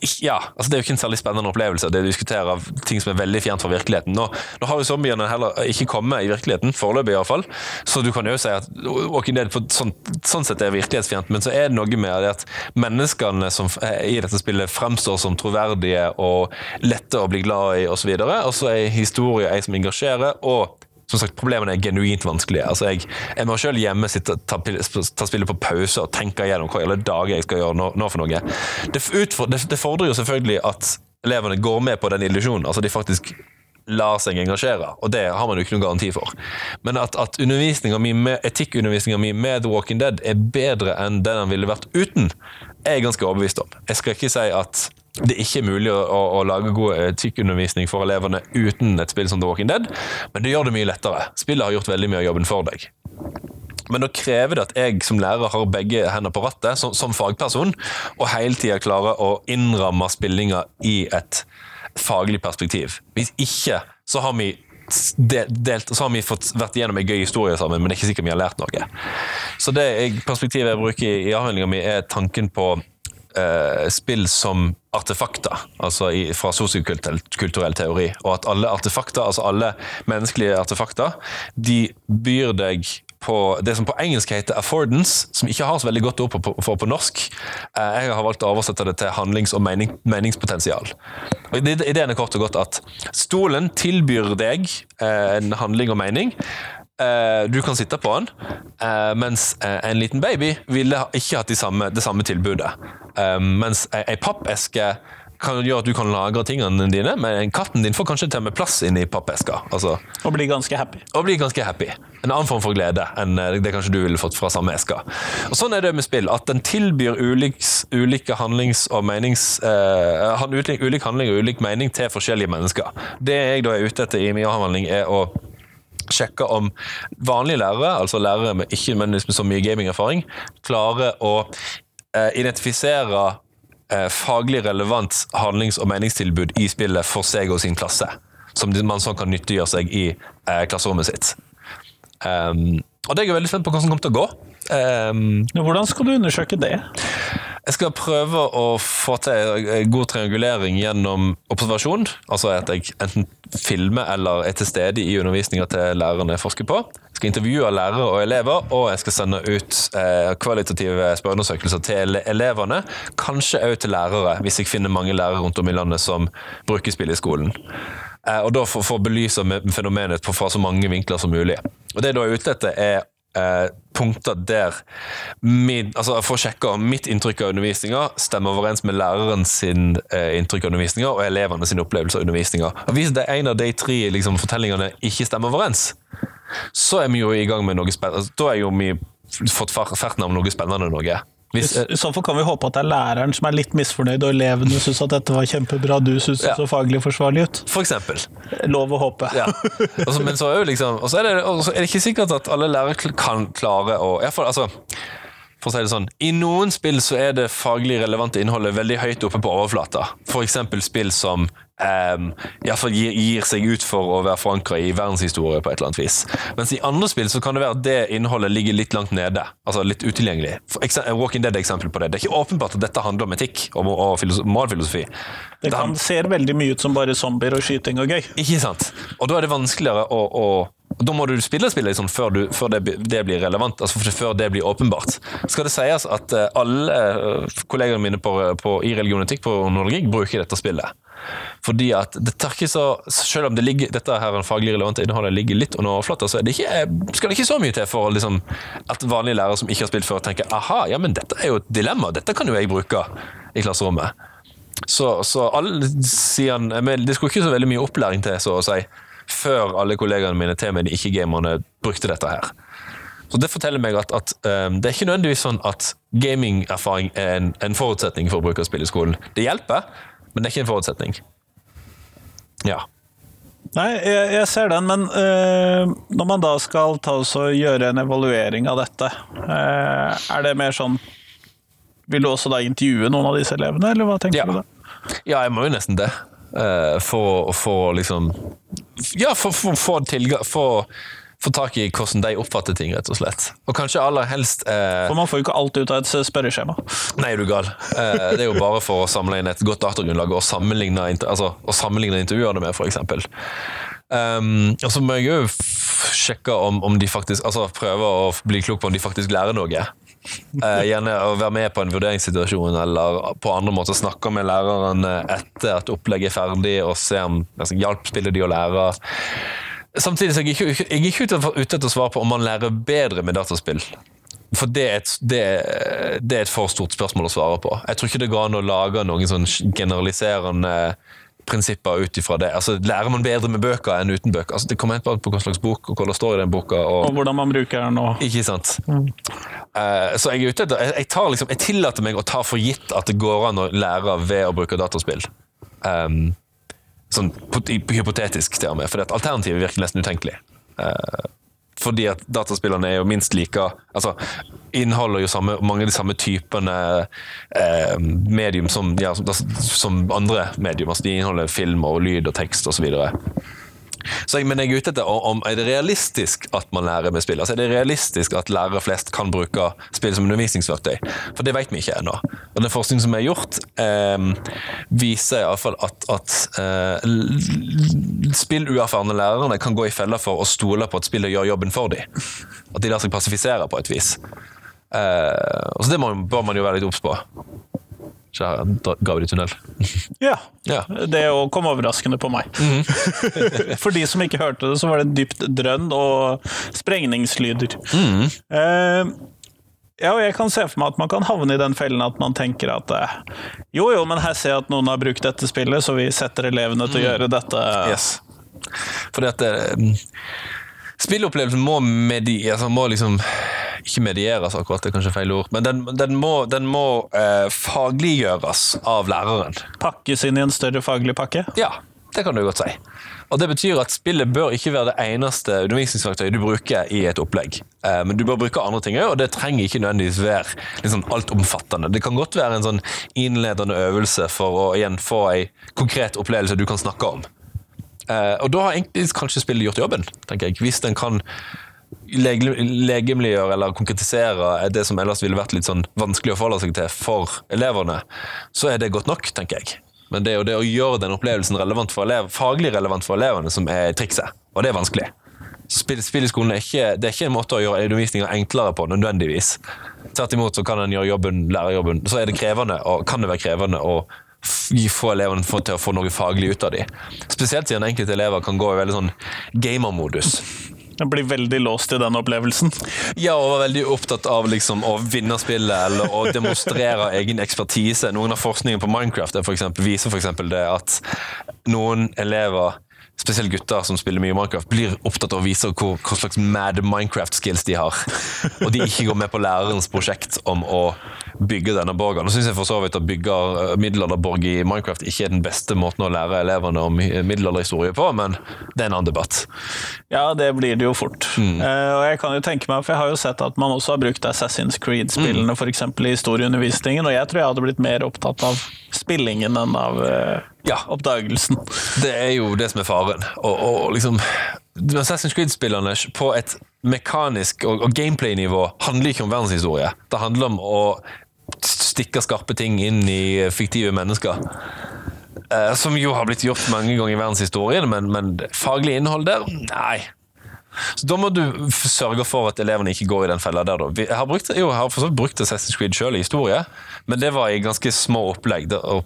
ja, altså Det er jo ikke en særlig spennende opplevelse det å diskutere av ting som er veldig fjernt fra virkeligheten. Nå, nå har jo zombiene heller ikke kommet i virkeligheten, foreløpig iallfall. Så du kan jo si at Walking Dead på sånn, sånn sett er virkelighetsfjernt, men så er det noe med det at menneskene som er i dette spillet fremstår som troverdige og lette å bli glad i osv. Og så er historie en som engasjerer. og som sagt, Problemene er genuint vanskelige. Altså, Jeg, jeg må selv hjemme sitte, ta, ta spillet på pause og tenke gjennom hva i alle dager jeg skal gjøre nå, nå for noe. Det, utfor, det, det fordrer jo selvfølgelig at elevene går med på den illusjonen. Altså de faktisk lar seg engasjere, og det har man jo ikke noen garanti for. Men at, at etikkundervisninga mi med The Walking Dead er bedre enn den den ville vært uten, er jeg ganske overbevist om. Jeg skal ikke si at det er ikke mulig å, å, å lage god etikkundervisning for elevene uten et spill som The Walking Dead, men det gjør det mye lettere. Spillet har gjort veldig mye av jobben for deg. Men da krever det at jeg som lærer har begge hender på rattet, som, som fagperson, og hele tida klarer å innramme spillinga i et faglig perspektiv. Hvis ikke, så har vi delt, så har vi fått vært igjennom en gøy historie sammen, men det er ikke sikkert vi har lært noe. Så det perspektivet jeg bruker i, i avhandlinga mi, er tanken på eh, spill som artefakter, altså i, fra sosiokulturell teori. Og at alle artefakter, altså alle menneskelige artefakter, de byr deg på det som på engelsk heter affordance, som ikke har så veldig godt ord på, for på norsk. Eh, Jeg har valgt å oversette det til handlings- og mening, meningspotensial. Og Ideen er kort og godt at stolen tilbyr deg eh, en handling og mening. Eh, Du kan sitte på den, eh, mens eh, en liten baby ville ikke hatt de samme, det samme tilbudet. Mens ei pappeske kan gjøre at du kan lagre tingene dine, men katten din får kanskje til og med plass inni pappeska. Altså, Og bli ganske happy. og bli ganske happy. En annen form for glede enn det kanskje du ville fått fra samme eska. Og Sånn er det med spill, at den tilbyr uliks, ulike handlings- og menings... uh, han- ulik, ulik handling og ulik mening til forskjellige mennesker. Det jeg da er ute etter i min avhandling, er å sjekke om vanlige lærere, altså lærere med ikke med så mye gamingerfaring, klarer å eh, identifisere eh, faglig relevant handlings- og meningstilbud i spillet for seg og sin klasse. Som man sånn kan nyttiggjøre seg i eh, klasserommet sitt. Um, og det er jeg veldig spent på hvordan det kommer til å gå. Um, Hvordan skal du undersøke det? Jeg skal prøve å få til god triangulering gjennom observasjon. Altså at jeg enten filmer eller er til stede i undervisninga til lærerne jeg forsker på. Jeg skal intervjue lærere og elever, og jeg skal sende ut eh, kvalitative spørreundersøkelser til ele elevene. Kanskje òg til lærere, hvis jeg finner mange lærere rundt om i landet som bruker spill i skolen. Eh, og da for, for å belyse fenomenet fra så mange vinkler som mulig. Og Det jeg da er ute etter, er eh, punkter der min, altså For å sjekke om mitt inntrykk av undervisninga stemmer overens med læreren sin eh, inntrykk av undervisninga og elevene sin opplevelse av undervisninga. Hvis det er en av de tre liksom, fortellingene ikke stemmer overens, så er vi jo i gang med noe spennende. Altså, da er jo vi fått ferten av noe spennende. noe. Hvis, I så fall kan vi håpe at det er læreren som er litt misfornøyd, og elevene syns at dette var kjempebra, du syns det ja. så faglig forsvarlig ut. For eksempel. Lov å håpe. Ja. Også, men så er, liksom, er, det, er det ikke sikkert at alle lærere kan klare å i altså, for å si det sånn, I noen spill så er det faglig relevante innholdet veldig høyt oppe på overflata. F.eks. spill som um, gir, gir, seg ut for å være forankra i verdenshistorie på et eller annet vis. Mens i andre spill så kan det være at det innholdet ligger litt langt nede. altså Litt utilgjengelig. Walking Dead er eksempel på det. Det er ikke åpenbart at dette handler om etikk og, og moralfilosofi. Det, kan, ser veldig mye ut som bare zombier og skyting og gøy. Ikke sant? Og da er det vanskeligere å, å da må du spille spillet liksom før, du, før det, det, blir relevant, altså før det blir åpenbart. Skal det sies at eh, alle eh, kollegene mine på, på, i religionetikk på onologi bruker dette spillet. Fordi at det tar ikke så Selv om det ligger, dette her er faglig relevante innholdet ligger litt under overflata, så det ikke, eh, skal det ikke så mye til for liksom, at vanlige lærere som ikke har spilt før, tenker aha, ja, men dette er jo et dilemma, dette kan jo jeg bruke i klasserommet. Så, så alle sier Det skulle ikke så veldig mye opplæring til, så å si før alle kollegaene mine til med de ikke-gamerne brukte dette her. Så Det forteller meg at, at um, det er ikke nødvendigvis sånn at gamingerfaring er en, en, forutsetning for å bruke spill i skolen. Det hjelper, men det er ikke en forutsetning. Ja. Nei, jeg, jeg ser den, men øh, når man da skal ta oss og gjøre en evaluering av dette, øh, er det mer sånn Vil du også da intervjue noen av disse elevene, eller hva tenker ja. du da? Ja, jeg må jo nesten det. Uh, for å få liksom Ja, for å få tilgang få tak i hvordan de oppfatter ting, rett og slett. Og kanskje aller helst eh... For man får jo ikke alt ut av et spørreskjema. Nei, du gal. Eh, det er jo bare for å samle inn et godt datagrunnlag og sammenligne, altså, og sammenligne intervjuene med, f.eks. Um, og så må jeg jo sjekke om, om, de faktisk Altså prøve å bli klok på om de faktisk lærer noe. Uh, gjerne å være med på en vurderingssituasjon eller på andre måter snakke med læreren etter at opplegget er ferdig, og se om altså, hjelp spiller de å lære. Samtidig så er jeg ikke, jeg er ikke ute, etter å svare på om man lærer bedre med dataspill. For det er, et, det, det er, et, for stort spørsmål å svare på. Jeg tror ikke det går an å lage noen sånn generaliserende prinsipper ut ifra det. Altså, Lærer man bedre med bøker enn uten bøker? Altså, det kommer helt på hva slags bok og hva det står i den boka. Og, og hvordan man bruker den. Og... Ikke sant. Mm. Uh, så jeg er ute etter jeg, jeg, liksom, jeg, tillater meg å ta for gitt at det går an å lære ved å bruke dataspill. Um, sånn hypotetisk til og med, for alternativet virker nesten utenkelig. Eh, fordi at dataspillene er jo minst like altså Inneholder jo samme, mange av de samme typene eh, medium som, ja, som, som, andre medium. altså De inneholder film og lyd og tekst osv. Så jeg, men jeg er ute etter om er det realistisk at man lærer med spill. Altså Er det realistisk at lærere flest kan bruke spill som undervisningsverktøy? For det vet vi ikke ennå. Og den forskningen som er gjort, eh, viser iallfall at, at eh, spilluerfarne lærerne kan gå i fella for å stole på at spillet gjør jobben for dem. At de lar seg passifisere på et vis. Eh, og så Det må, bør man jo være litt obs på tunnel ja. ja. Det kom overraskende på meg. Mm -hmm. For de som ikke hørte det, så var det en dypt drønn og sprengningslyder. Mm. Uh, ja, og jeg kan se for meg at man kan havne i den fellen at man tenker at uh, jo, jo, men her ser jeg at noen har brukt dette spillet, så vi setter elevene til å mm. gjøre dette. Yes. For dette det, eh, Spillopplevelsen må, medi, altså må liksom ikke medieres, akkurat, det er kanskje feil ord. Men den, den må, den må eh, fagliggjøres av læreren. Pakkes inn i en større faglig pakke? Ja, det kan du godt si. Og Det betyr at spillet bør ikke være det eneste undervisningsverktøyet du bruker i et opplegg. Eh, men du bør bruke andre ting òg, og det trenger ikke nødvendigvis være liksom altomfattende. Det kan godt være en sånn innledende øvelse for å igjen få ei konkret opplevelse du kan snakke om. Eh, og da har egentlig kanskje spillet gjort jobben, tenker jeg. Hvis den kan legemliggjøre eller konkretisere det som ellers ville vært litt sånn vanskelig å forholde seg til for elevene, så er det godt nok, tenker jeg. Men det er jo det å gjøre den opplevelsen relevant elev, faglig relevant for elevene som er trikset, og det er vanskelig. Spill, spill i skolen er ikke, det er ikke en måte å gjøre undervisninga enklere på, nødvendigvis. Tvert imot så kan en gjøre jobben, lærerjobben, så er det krevende, og kan det være krevende å få elevene til å få noe faglig ut av dem. Spesielt siden enkelte elever kan gå i veldig sånn gamermodus. Jeg blir veldig låst i den opplevelsen. Ja, og var veldig opptatt av liksom, å vinne spillet eller å demonstrere egen ekspertise. Noen av forskningen på Minecraft for eksempel, viser f.eks. det at noen elever, spesielt gutter som spiller mye Minecraft, blir opptatt av å vise hvor, hva slags mad Minecraft-skills de har. Og de ikke går med på lærerens prosjekt om å bygge denne borgen. Nå syns jeg for så vidt at bygge eh, middelalderborg i Minecraft ikke er den beste måten å lære elevene om middelalderhistorie på, men det er en annen debatt. Ja, det blir det jo fort. Eh, og jeg kan jo tenke meg, for jeg har jo sett at man også har brukt Assassin's Creed-spillene for eksempel i historieundervisningen, og jeg tror jeg hadde blitt mer opptatt av spillingen enn av uh, Ja. oppdagelsen. Det er jo det som er faren. Og, og liksom Assassin's Creed-spillerne på et mekanisk og, og gameplay-nivå handler ikke om verdenshistorie. Det handler om å stikke skarpe ting inn i fiktive mennesker. Eh, som jo har blitt gjort mange ganger i verdenshistorien, men, men faglig innhold der? Nei. Så Da må du sørge for at elevene ikke går i den fella der. Da. Vi- har, brukt, jo, jeg har for så vidt brukt Assassin's Creed sjøl i historie, men det var i ganske små opplegg. Der, og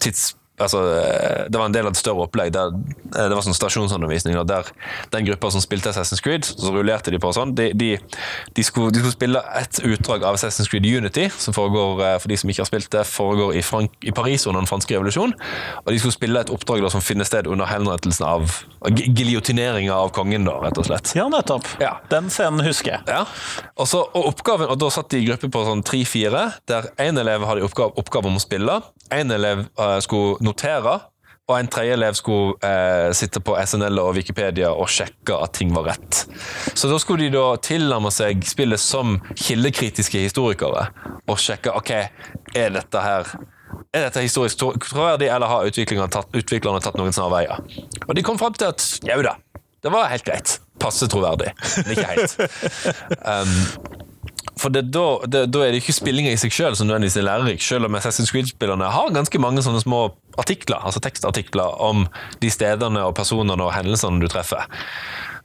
tids, altså, eh, det var en del av et større opplegg. Der, eh, det var sånn stasjonsundervisning. Der den gruppa som spilte Assassin's Creed, så rullerte de på sånn. De, de, de, skulle, de skulle spille et utdrag av Assassin's Creed Unity, som foregår eh, for de som ikke har spilt det, foregår i, Frank i Paris under den franske revolusjon. Og de skulle spille et oppdrag da, som finner sted under henrettelsen av gi- Giljotineringa av kongen, da, rett og slett. Ja, nettopp. Ja. Den scenen husker jeg. Ja, og, så, og oppgaven, og da satt de i gruppe på sånn tre-fire, der én elev hadde oppgave, oppgave om å spille, én elev uh, skulle notere, og en tredje elev skulle uh, sitte på SNL og Wikipedia og sjekke at ting var rett. Så da skulle de da tilnærme seg spillet som kildekritiske historikere, og sjekke ok, er dette her er dette historisk troverdig, eller har utviklerne tatt, utviklerne tatt noen snarveier? Og de kom fram til at jau da, det var helt greit. Passe troverdig, men ikke helt. Um, for det, da, det, da er det ikke spillinga i seg sjøl som nødvendigvis er lærerik, selv om Assassin's Creed-spillerne har ganske mange sånne små artikler, altså tekstartikler om de stedene og personene og hendelsene du treffer.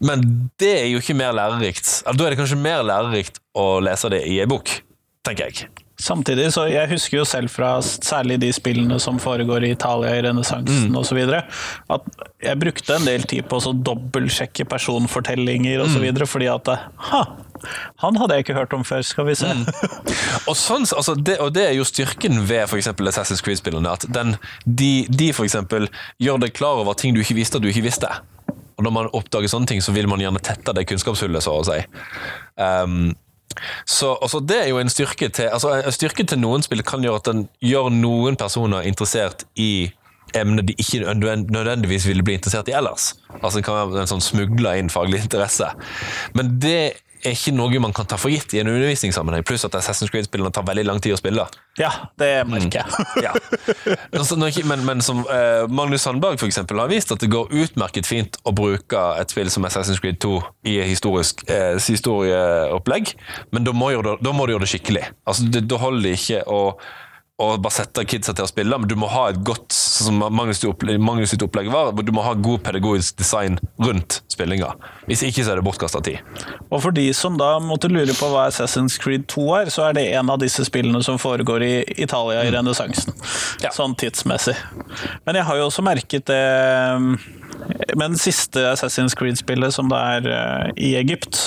Men det er jo ikke mer lærerikt. Altså, da er det kanskje mer lærerikt å lese det i ei bok, tenker jeg. Samtidig, så jeg husker jo selv fra særlig de spillene som foregår i Italia i renessansen Mm. osv., at jeg brukte en del tid på å dobbeltsjekke personfortellinger osv., videre fordi at Ha! Han hadde jeg ikke hørt om før, skal vi se. Mm. Og, sånn, altså det, og det er jo styrken ved eksempel Assassin's Creed-spillene. At den, de, de for eksempel gjør deg klar over ting du ikke visste at du ikke visste. Og når man oppdager sånne ting, så vil man gjerne tette det kunnskapshullet, så å si. Um, så altså det er jo en styrke til altså En styrke til noen spill kan gjøre at den gjør noen personer interessert i emner de ikke nødvendigvis ville bli interessert i ellers. Altså Det kan være en sånn smugla inn faglig interesse. Men det er ikke noe man kan ta for gitt i en undervisningssammenheng. Pluss at Assassin's Creed-spillene tar veldig lang tid å spille. Ja, det merker jeg. Ja. Altså, men, men som eh, Magnus Sandberg for eksempel, har vist at det går utmerket fint å bruke et spill som Assassin's Creed 2 i historisk eh, historieopplegg, men da må, det, da må du gjøre det skikkelig. Altså, det, da holder det ikke å å bare sette kidsa til å spille, men du må ha et godt sånn som Magnus, sitt opplegg, Magnus sitt opplegg var, du må ha god pedagogisk design rundt spillinga. Hvis ikke så er det bortkasta tid. Og for de som da måtte lure på hva Assassin's Creed 2 er, så er det en av disse spillene som foregår i Italia i renessansen. Ja. Sånn tidsmessig. Men jeg har jo også merket det med den siste Assassin's Creed-spillet, som det er eh, i Egypt,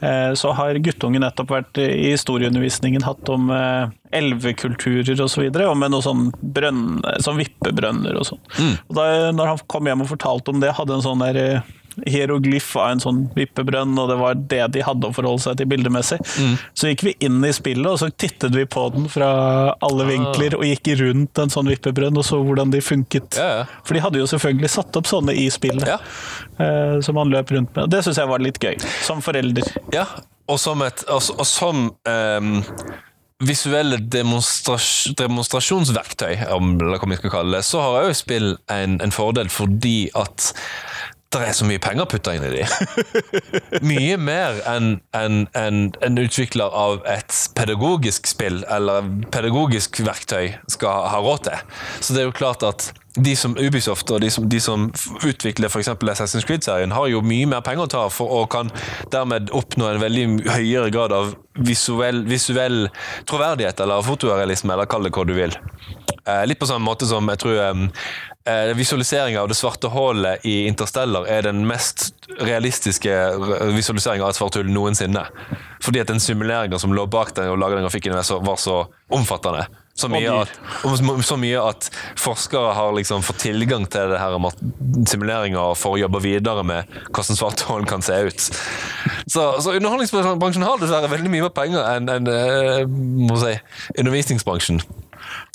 eh, så har guttungen nettopp vært i historieundervisningen hatt om eh, elvekulturer osv., og, så og med noe sånn brønn, sånn vippebrønner og sånn. Og da når han kom hjem og fortalte om det, hadde en sånn der hieroglyff av en sånn vippebrønn, og det var det de hadde å forholde seg til bildemessig. Så gikk vi inn i spillet, og så tittet vi på den fra alle vinkler, og gikk rundt en sånn vippebrønn og så hvordan de funket. Ja, ja. For de hadde jo selvfølgelig satt opp sånne i spillet, Ja. eh, som man løp rundt med. Det syns jeg var litt gøy, som forelder. Ja, og som, et, og, og som um visuelle demonstras demonstrasjonsverktøy, om eller hva vi skal kalle det, så har jo spill en, en fordel fordi at det er så mye penger putta inn i de. Mye mer enn en, en, en utvikler av et pedagogisk spill eller pedagogisk verktøy skal ha råd til. Så det er jo klart at de som Ubisoft og de som, de som utvikler f.eks. Assassin's Creed-serien, har jo mye mer penger å ta for og kan dermed oppnå en veldig høyere grad av visuell, visuell troverdighet, eller fotorealisme, eller kall det hva du vil. Eh, litt på samme måte som jeg tror visualiseringa av det svarte hullet i Interstellar er den mest realistiske visualiseringa av et svart hull noensinne. Fordi at den simuleringa som lå bak den og laga den grafikken, var så, var så omfattende. Så mye, at, så mye, at, forskere har liksom fått tilgang til det her simuleringer for å jobbe videre med hvordan svarte hull kan se ut. Så, så underholdningsbransjen har dessverre veldig mye mer penger enn en, uh, si, undervisningsbransjen.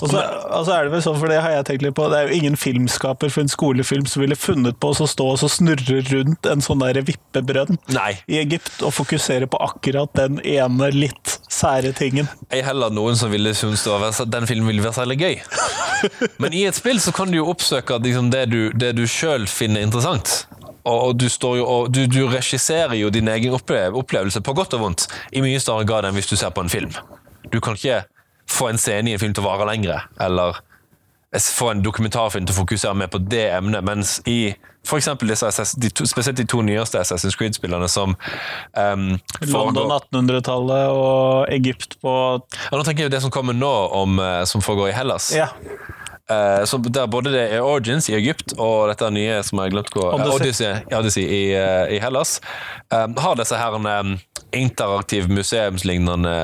Og så altså er Det vel sånn, for det har jeg tenkt litt på, det er jo ingen filmskaper for en skolefilm som ville funnet på å stå og snurre rundt en sånn der vippebrønn Nei. i Egypt og fokusere på akkurat den ene litt sære tingen. Jeg heller noen som ville synes den filmen ville være særlig gøy. Men i et spill så kan du jo oppsøke liksom, det du, det du sjøl finner interessant. Og du, jo, og du, du regisserer jo din egen opplevelse, på godt og vondt, i mye større grad enn hvis du ser på en film. Du kan ikke få en scene i en film til å vare lengre, eller få en dokumentarfilm til å fokusere mer på det emnet, mens i for eksempel disse, de to, spesielt de to nyeste Assassin's Creed-spillerne som um, London 1800-tallet og Egypt på ja, Nå tenker jeg det som kommer nå, om, uh, som foregår i Hellas. Ja. Uh, så der både det er Origins i Egypt og dette nye som jeg glemt hva Odyssey, Odyssey i, uh, i, Hellas, um, har disse her um, interaktiv museumslignende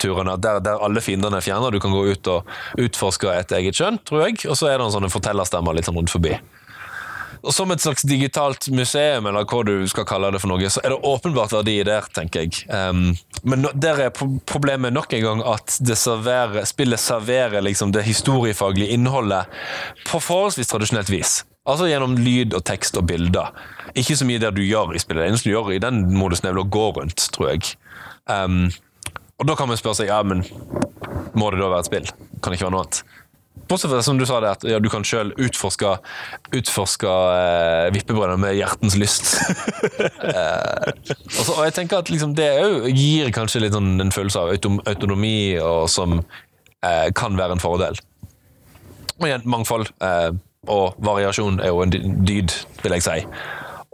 turene der, der alle fiendene er fjerna. Du kan gå ut og utforske et eget kjønn, tror jeg, og så er det en sånn fortellerstemmer litt sånn rundt forbi. Og Som et slags digitalt museum, eller hva du skal kalle det, for noe, så er det åpenbart verdi der, tenker jeg. Um, men der er problemet nok en gang at serverer, spillet serverer liksom det historiefaglige innholdet på forholdsvis tradisjonelt vis. Altså gjennom lyd og tekst og bilder. Ikke så mye der du gjør i spillet. Det eneste du gjør i den modusen, er å gå rundt, tror jeg. Um, og da kan man spørre seg ja, men må det da være et spill? Kan det ikke være noe annet? Bortsett fra som du sa det, at ja, du kan sjøl utforske, utforske eh, vippebrønner med hjertens lyst. eh, og, så, og, jeg tenker at liksom, det gir kanskje litt sånn en følelse av autonomi og som eh, kan være en fordel. Og igjen, mangfold. Uh, og variasjon er jo en dyd, vil jeg si.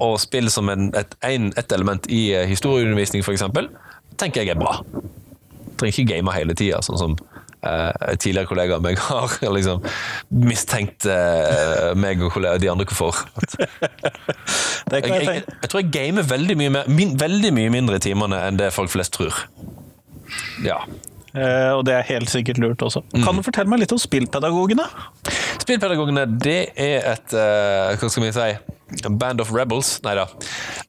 Og spill som en, et, en, et, element i eh, historieundervisning, f.eks., tenker jeg er bra. Trenger ikke game hele tida, sånn som uh, tidligere kollegaer meg har liksom, mistenkt uh, meg og de andre for. jeg, jeg, jeg, jeg, tror jeg gamer veldig mye, mer, min, veldig mye mindre i timene enn det folk flest tror. Ja. Uh, og det er helt sikkert lurt også. Mm. Kan du fortelle meg litt om spillpedagogene? Spillpedagogene det er et uh, hva skal vi si, band of rebels. Nei da.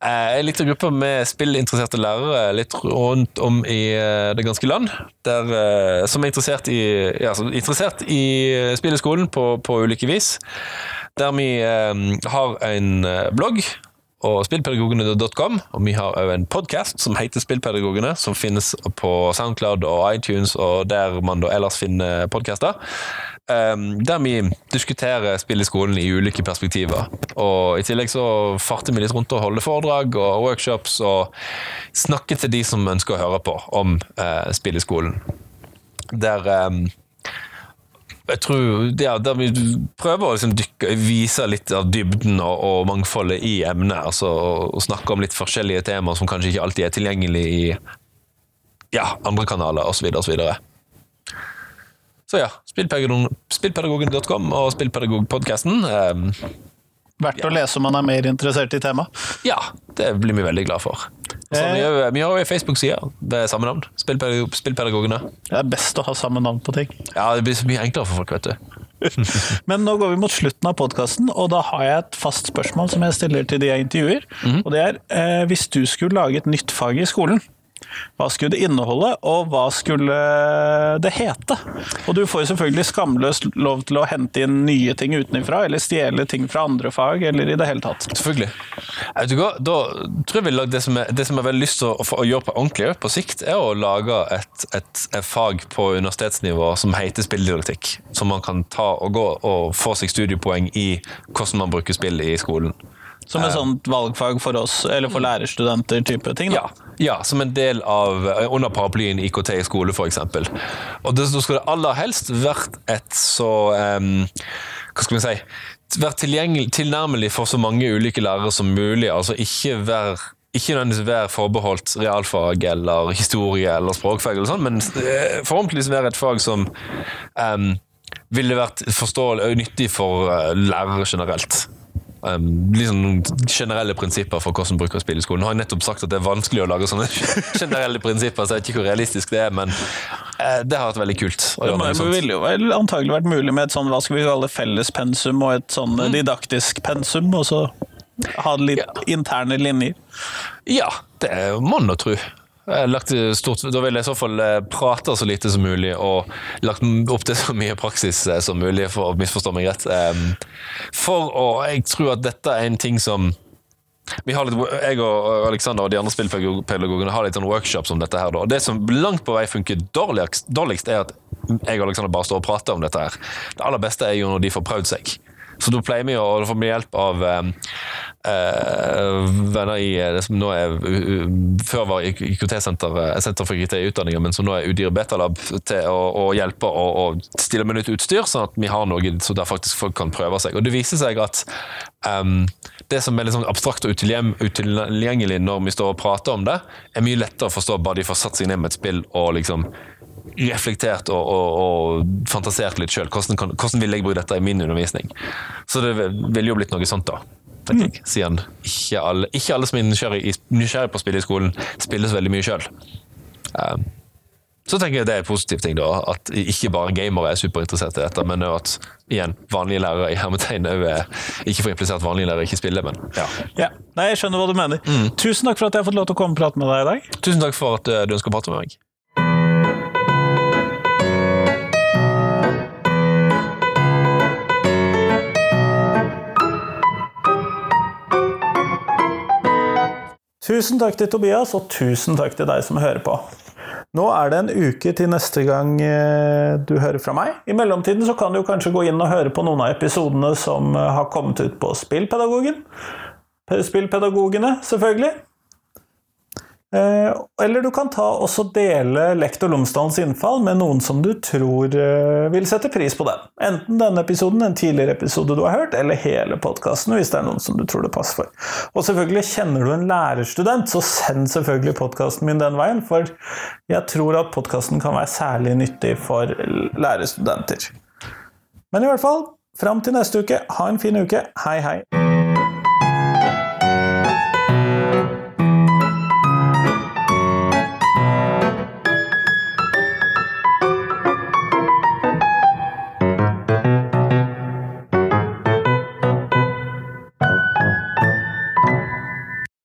Uh, en liten gruppe med spillinteresserte lærere litt rundt om i det ganske land. Der, som er interessert i, ja, interessert i spilleskolen på, på ulike vis. Der vi har en blogg og spillpedagogene.com. Og vi har òg en podkast som heter Spillpedagogene, som finnes på Soundcloud og iTunes, og der man da ellers finner podkaster. Um, der vi diskuterer spill i skolen i ulike perspektiver. Og I tillegg så farter vi litt rundt og holder foredrag og workshops og snakker til de som ønsker å høre på om uh, spill i skolen. Der um, jeg tror ja, Der vi prøver å liksom dykke, vise litt av dybden og, og mangfoldet i emnet. altså og Snakke om litt forskjellige temaer som kanskje ikke alltid er tilgjengelig i ja, andre kanaler osv. Og så, så ja, spillpedagogen.com og Spillpedagogpodkasten. Um, Verdt ja. å lese om man er mer interessert i temaet. Ja, det blir vi veldig glad for. Så vi, har, vi har jo Facebook-side ved samme navn. Spillpedagog, Spillpedagogene. Det er best å ha samme navn på ting. Ja, det blir så mye enklere for folk, vet du. Men nå går vi mot slutten av podkasten, og da har jeg et fast spørsmål som jeg stiller til de jeg intervjuer. Mm -hmm. Og det er eh, hvis du skulle lage et nytt fag i skolen, hva skulle det inneholde, og hva skulle det hete? Og du får jo selvfølgelig skamløst lov til å hente inn nye ting utenfra, eller stjele ting fra andre fag, eller i det hele tatt. Selvfølgelig. Da tror jeg vi det som, er, det som jeg har lyst til å, å, gjøre på ordentlig på sikt, er å lage et, et, et fag på universitetsnivå som heter spilldidaktikk. Som man kan ta og gå og få seg studiepoeng i hvordan man bruker spill i skolen. Som et sånt valgfag for oss, eller for lærerstudenter type ting? Da. Ja, ja, som en del av under paraplyen IKT i skole, f.eks. Og da skulle det aller helst vært et så um, Hva skal vi si Vært tilnærmelig for så mange ulike lærere som mulig. altså Ikke være ikke nødvendigvis være forbeholdt realfag eller historie eller språkfag, eller sånt, men eh, forhåpentligvis være et fag som um, ville vært forståelig og nyttig for uh, lærere generelt. Um, liksom generelle prinsipper for hvordan bruker å spille i skolen. Nå har jeg nettopp sagt at det er vanskelig å lage sånne generelle prinsipper, så jeg vet ikke hvor realistisk det er, men uh, det har vært veldig kult. det må, ville jo antagelig vært mulig med et sånn, hva skal vi kalle fellespensum og et sånn mm. didaktisk pensum, og så ha litt ja. interne linjer? Ja, det må man å tro. Stort, da vil jeg i så fall eh, prate så lite som mulig og lagt opp til så mye praksis eh, som mulig, for å misforstå meg rett. For å Jeg tror at dette er en ting som vi har litt, jeg og Alexander og de andre spillpedagogene har litt sånn workshops om dette. her. Da. Det som langt på vei funker dårligst, dårligst, er at jeg og Alexander bare står og prater om dette. her. Det aller beste er jo når de får prøvd seg. Så da pleier vi å få hjelp av eh, eh, venner i det som nå er Før var IKT-senter Senter for IKT-utdanninger, men som nå er Udyr Betalab til å, å hjelpe og, og stille med nytt utstyr, sånn at vi har noe så der faktisk folk kan prøve seg. Og Det viser seg at um, det som er litt sånn abstrakt og utilgjengelig når vi står og prater om det, er mye lettere å forstå bare de får satt seg ned med et spill og liksom reflektert og, og, og fantasert litt sjøl. Hvordan, hvordan, vil jeg bruke dette i min undervisning? Så det ville jo blitt noe sånt, da. jeg. Siden ikke alle, ikke alle som er nysgjerrig, nysgjerrig på å spille i skolen, spiller så veldig mye sjøl. Um, så tenker jeg det er en positiv ting, da, at ikke bare gamere er superinteressert i dette, men at igjen, vanlige lærere i hermetegn ikke får implisert vanlige lærere ikke spiller, men ja. ja. Nei, Jeg skjønner hva du mener. Mm. Tusen takk for at jeg har fått lov til å komme og prate med deg i dag. Tusen takk for at eh, du ønsker å prate med meg. Tusen takk til Tobias, og tusen takk til deg som hører på. Nå er det en uke til neste gang eh, du hører fra meg. I mellomtiden så kan du kanskje gå inn og høre på noen av episodene som eh, har kommet ut på Spillpedagogen. Spillpedagogene, selvfølgelig. Eh, eller du kan ta også dele Lektor Lomsdalens innfall med noen som du tror eh, vil sette pris på den. Enten denne episoden, en tidligere episode du har hørt, eller hele podkasten, hvis det er noen som du tror det passer for. Og selvfølgelig, kjenner du en lærerstudent, så send selvfølgelig podkasten min den veien, for jeg tror at podkasten kan være særlig nyttig for lærerstudenter. Men i hvert fall, fram til neste uke, ha en fin uke. Hei, hei!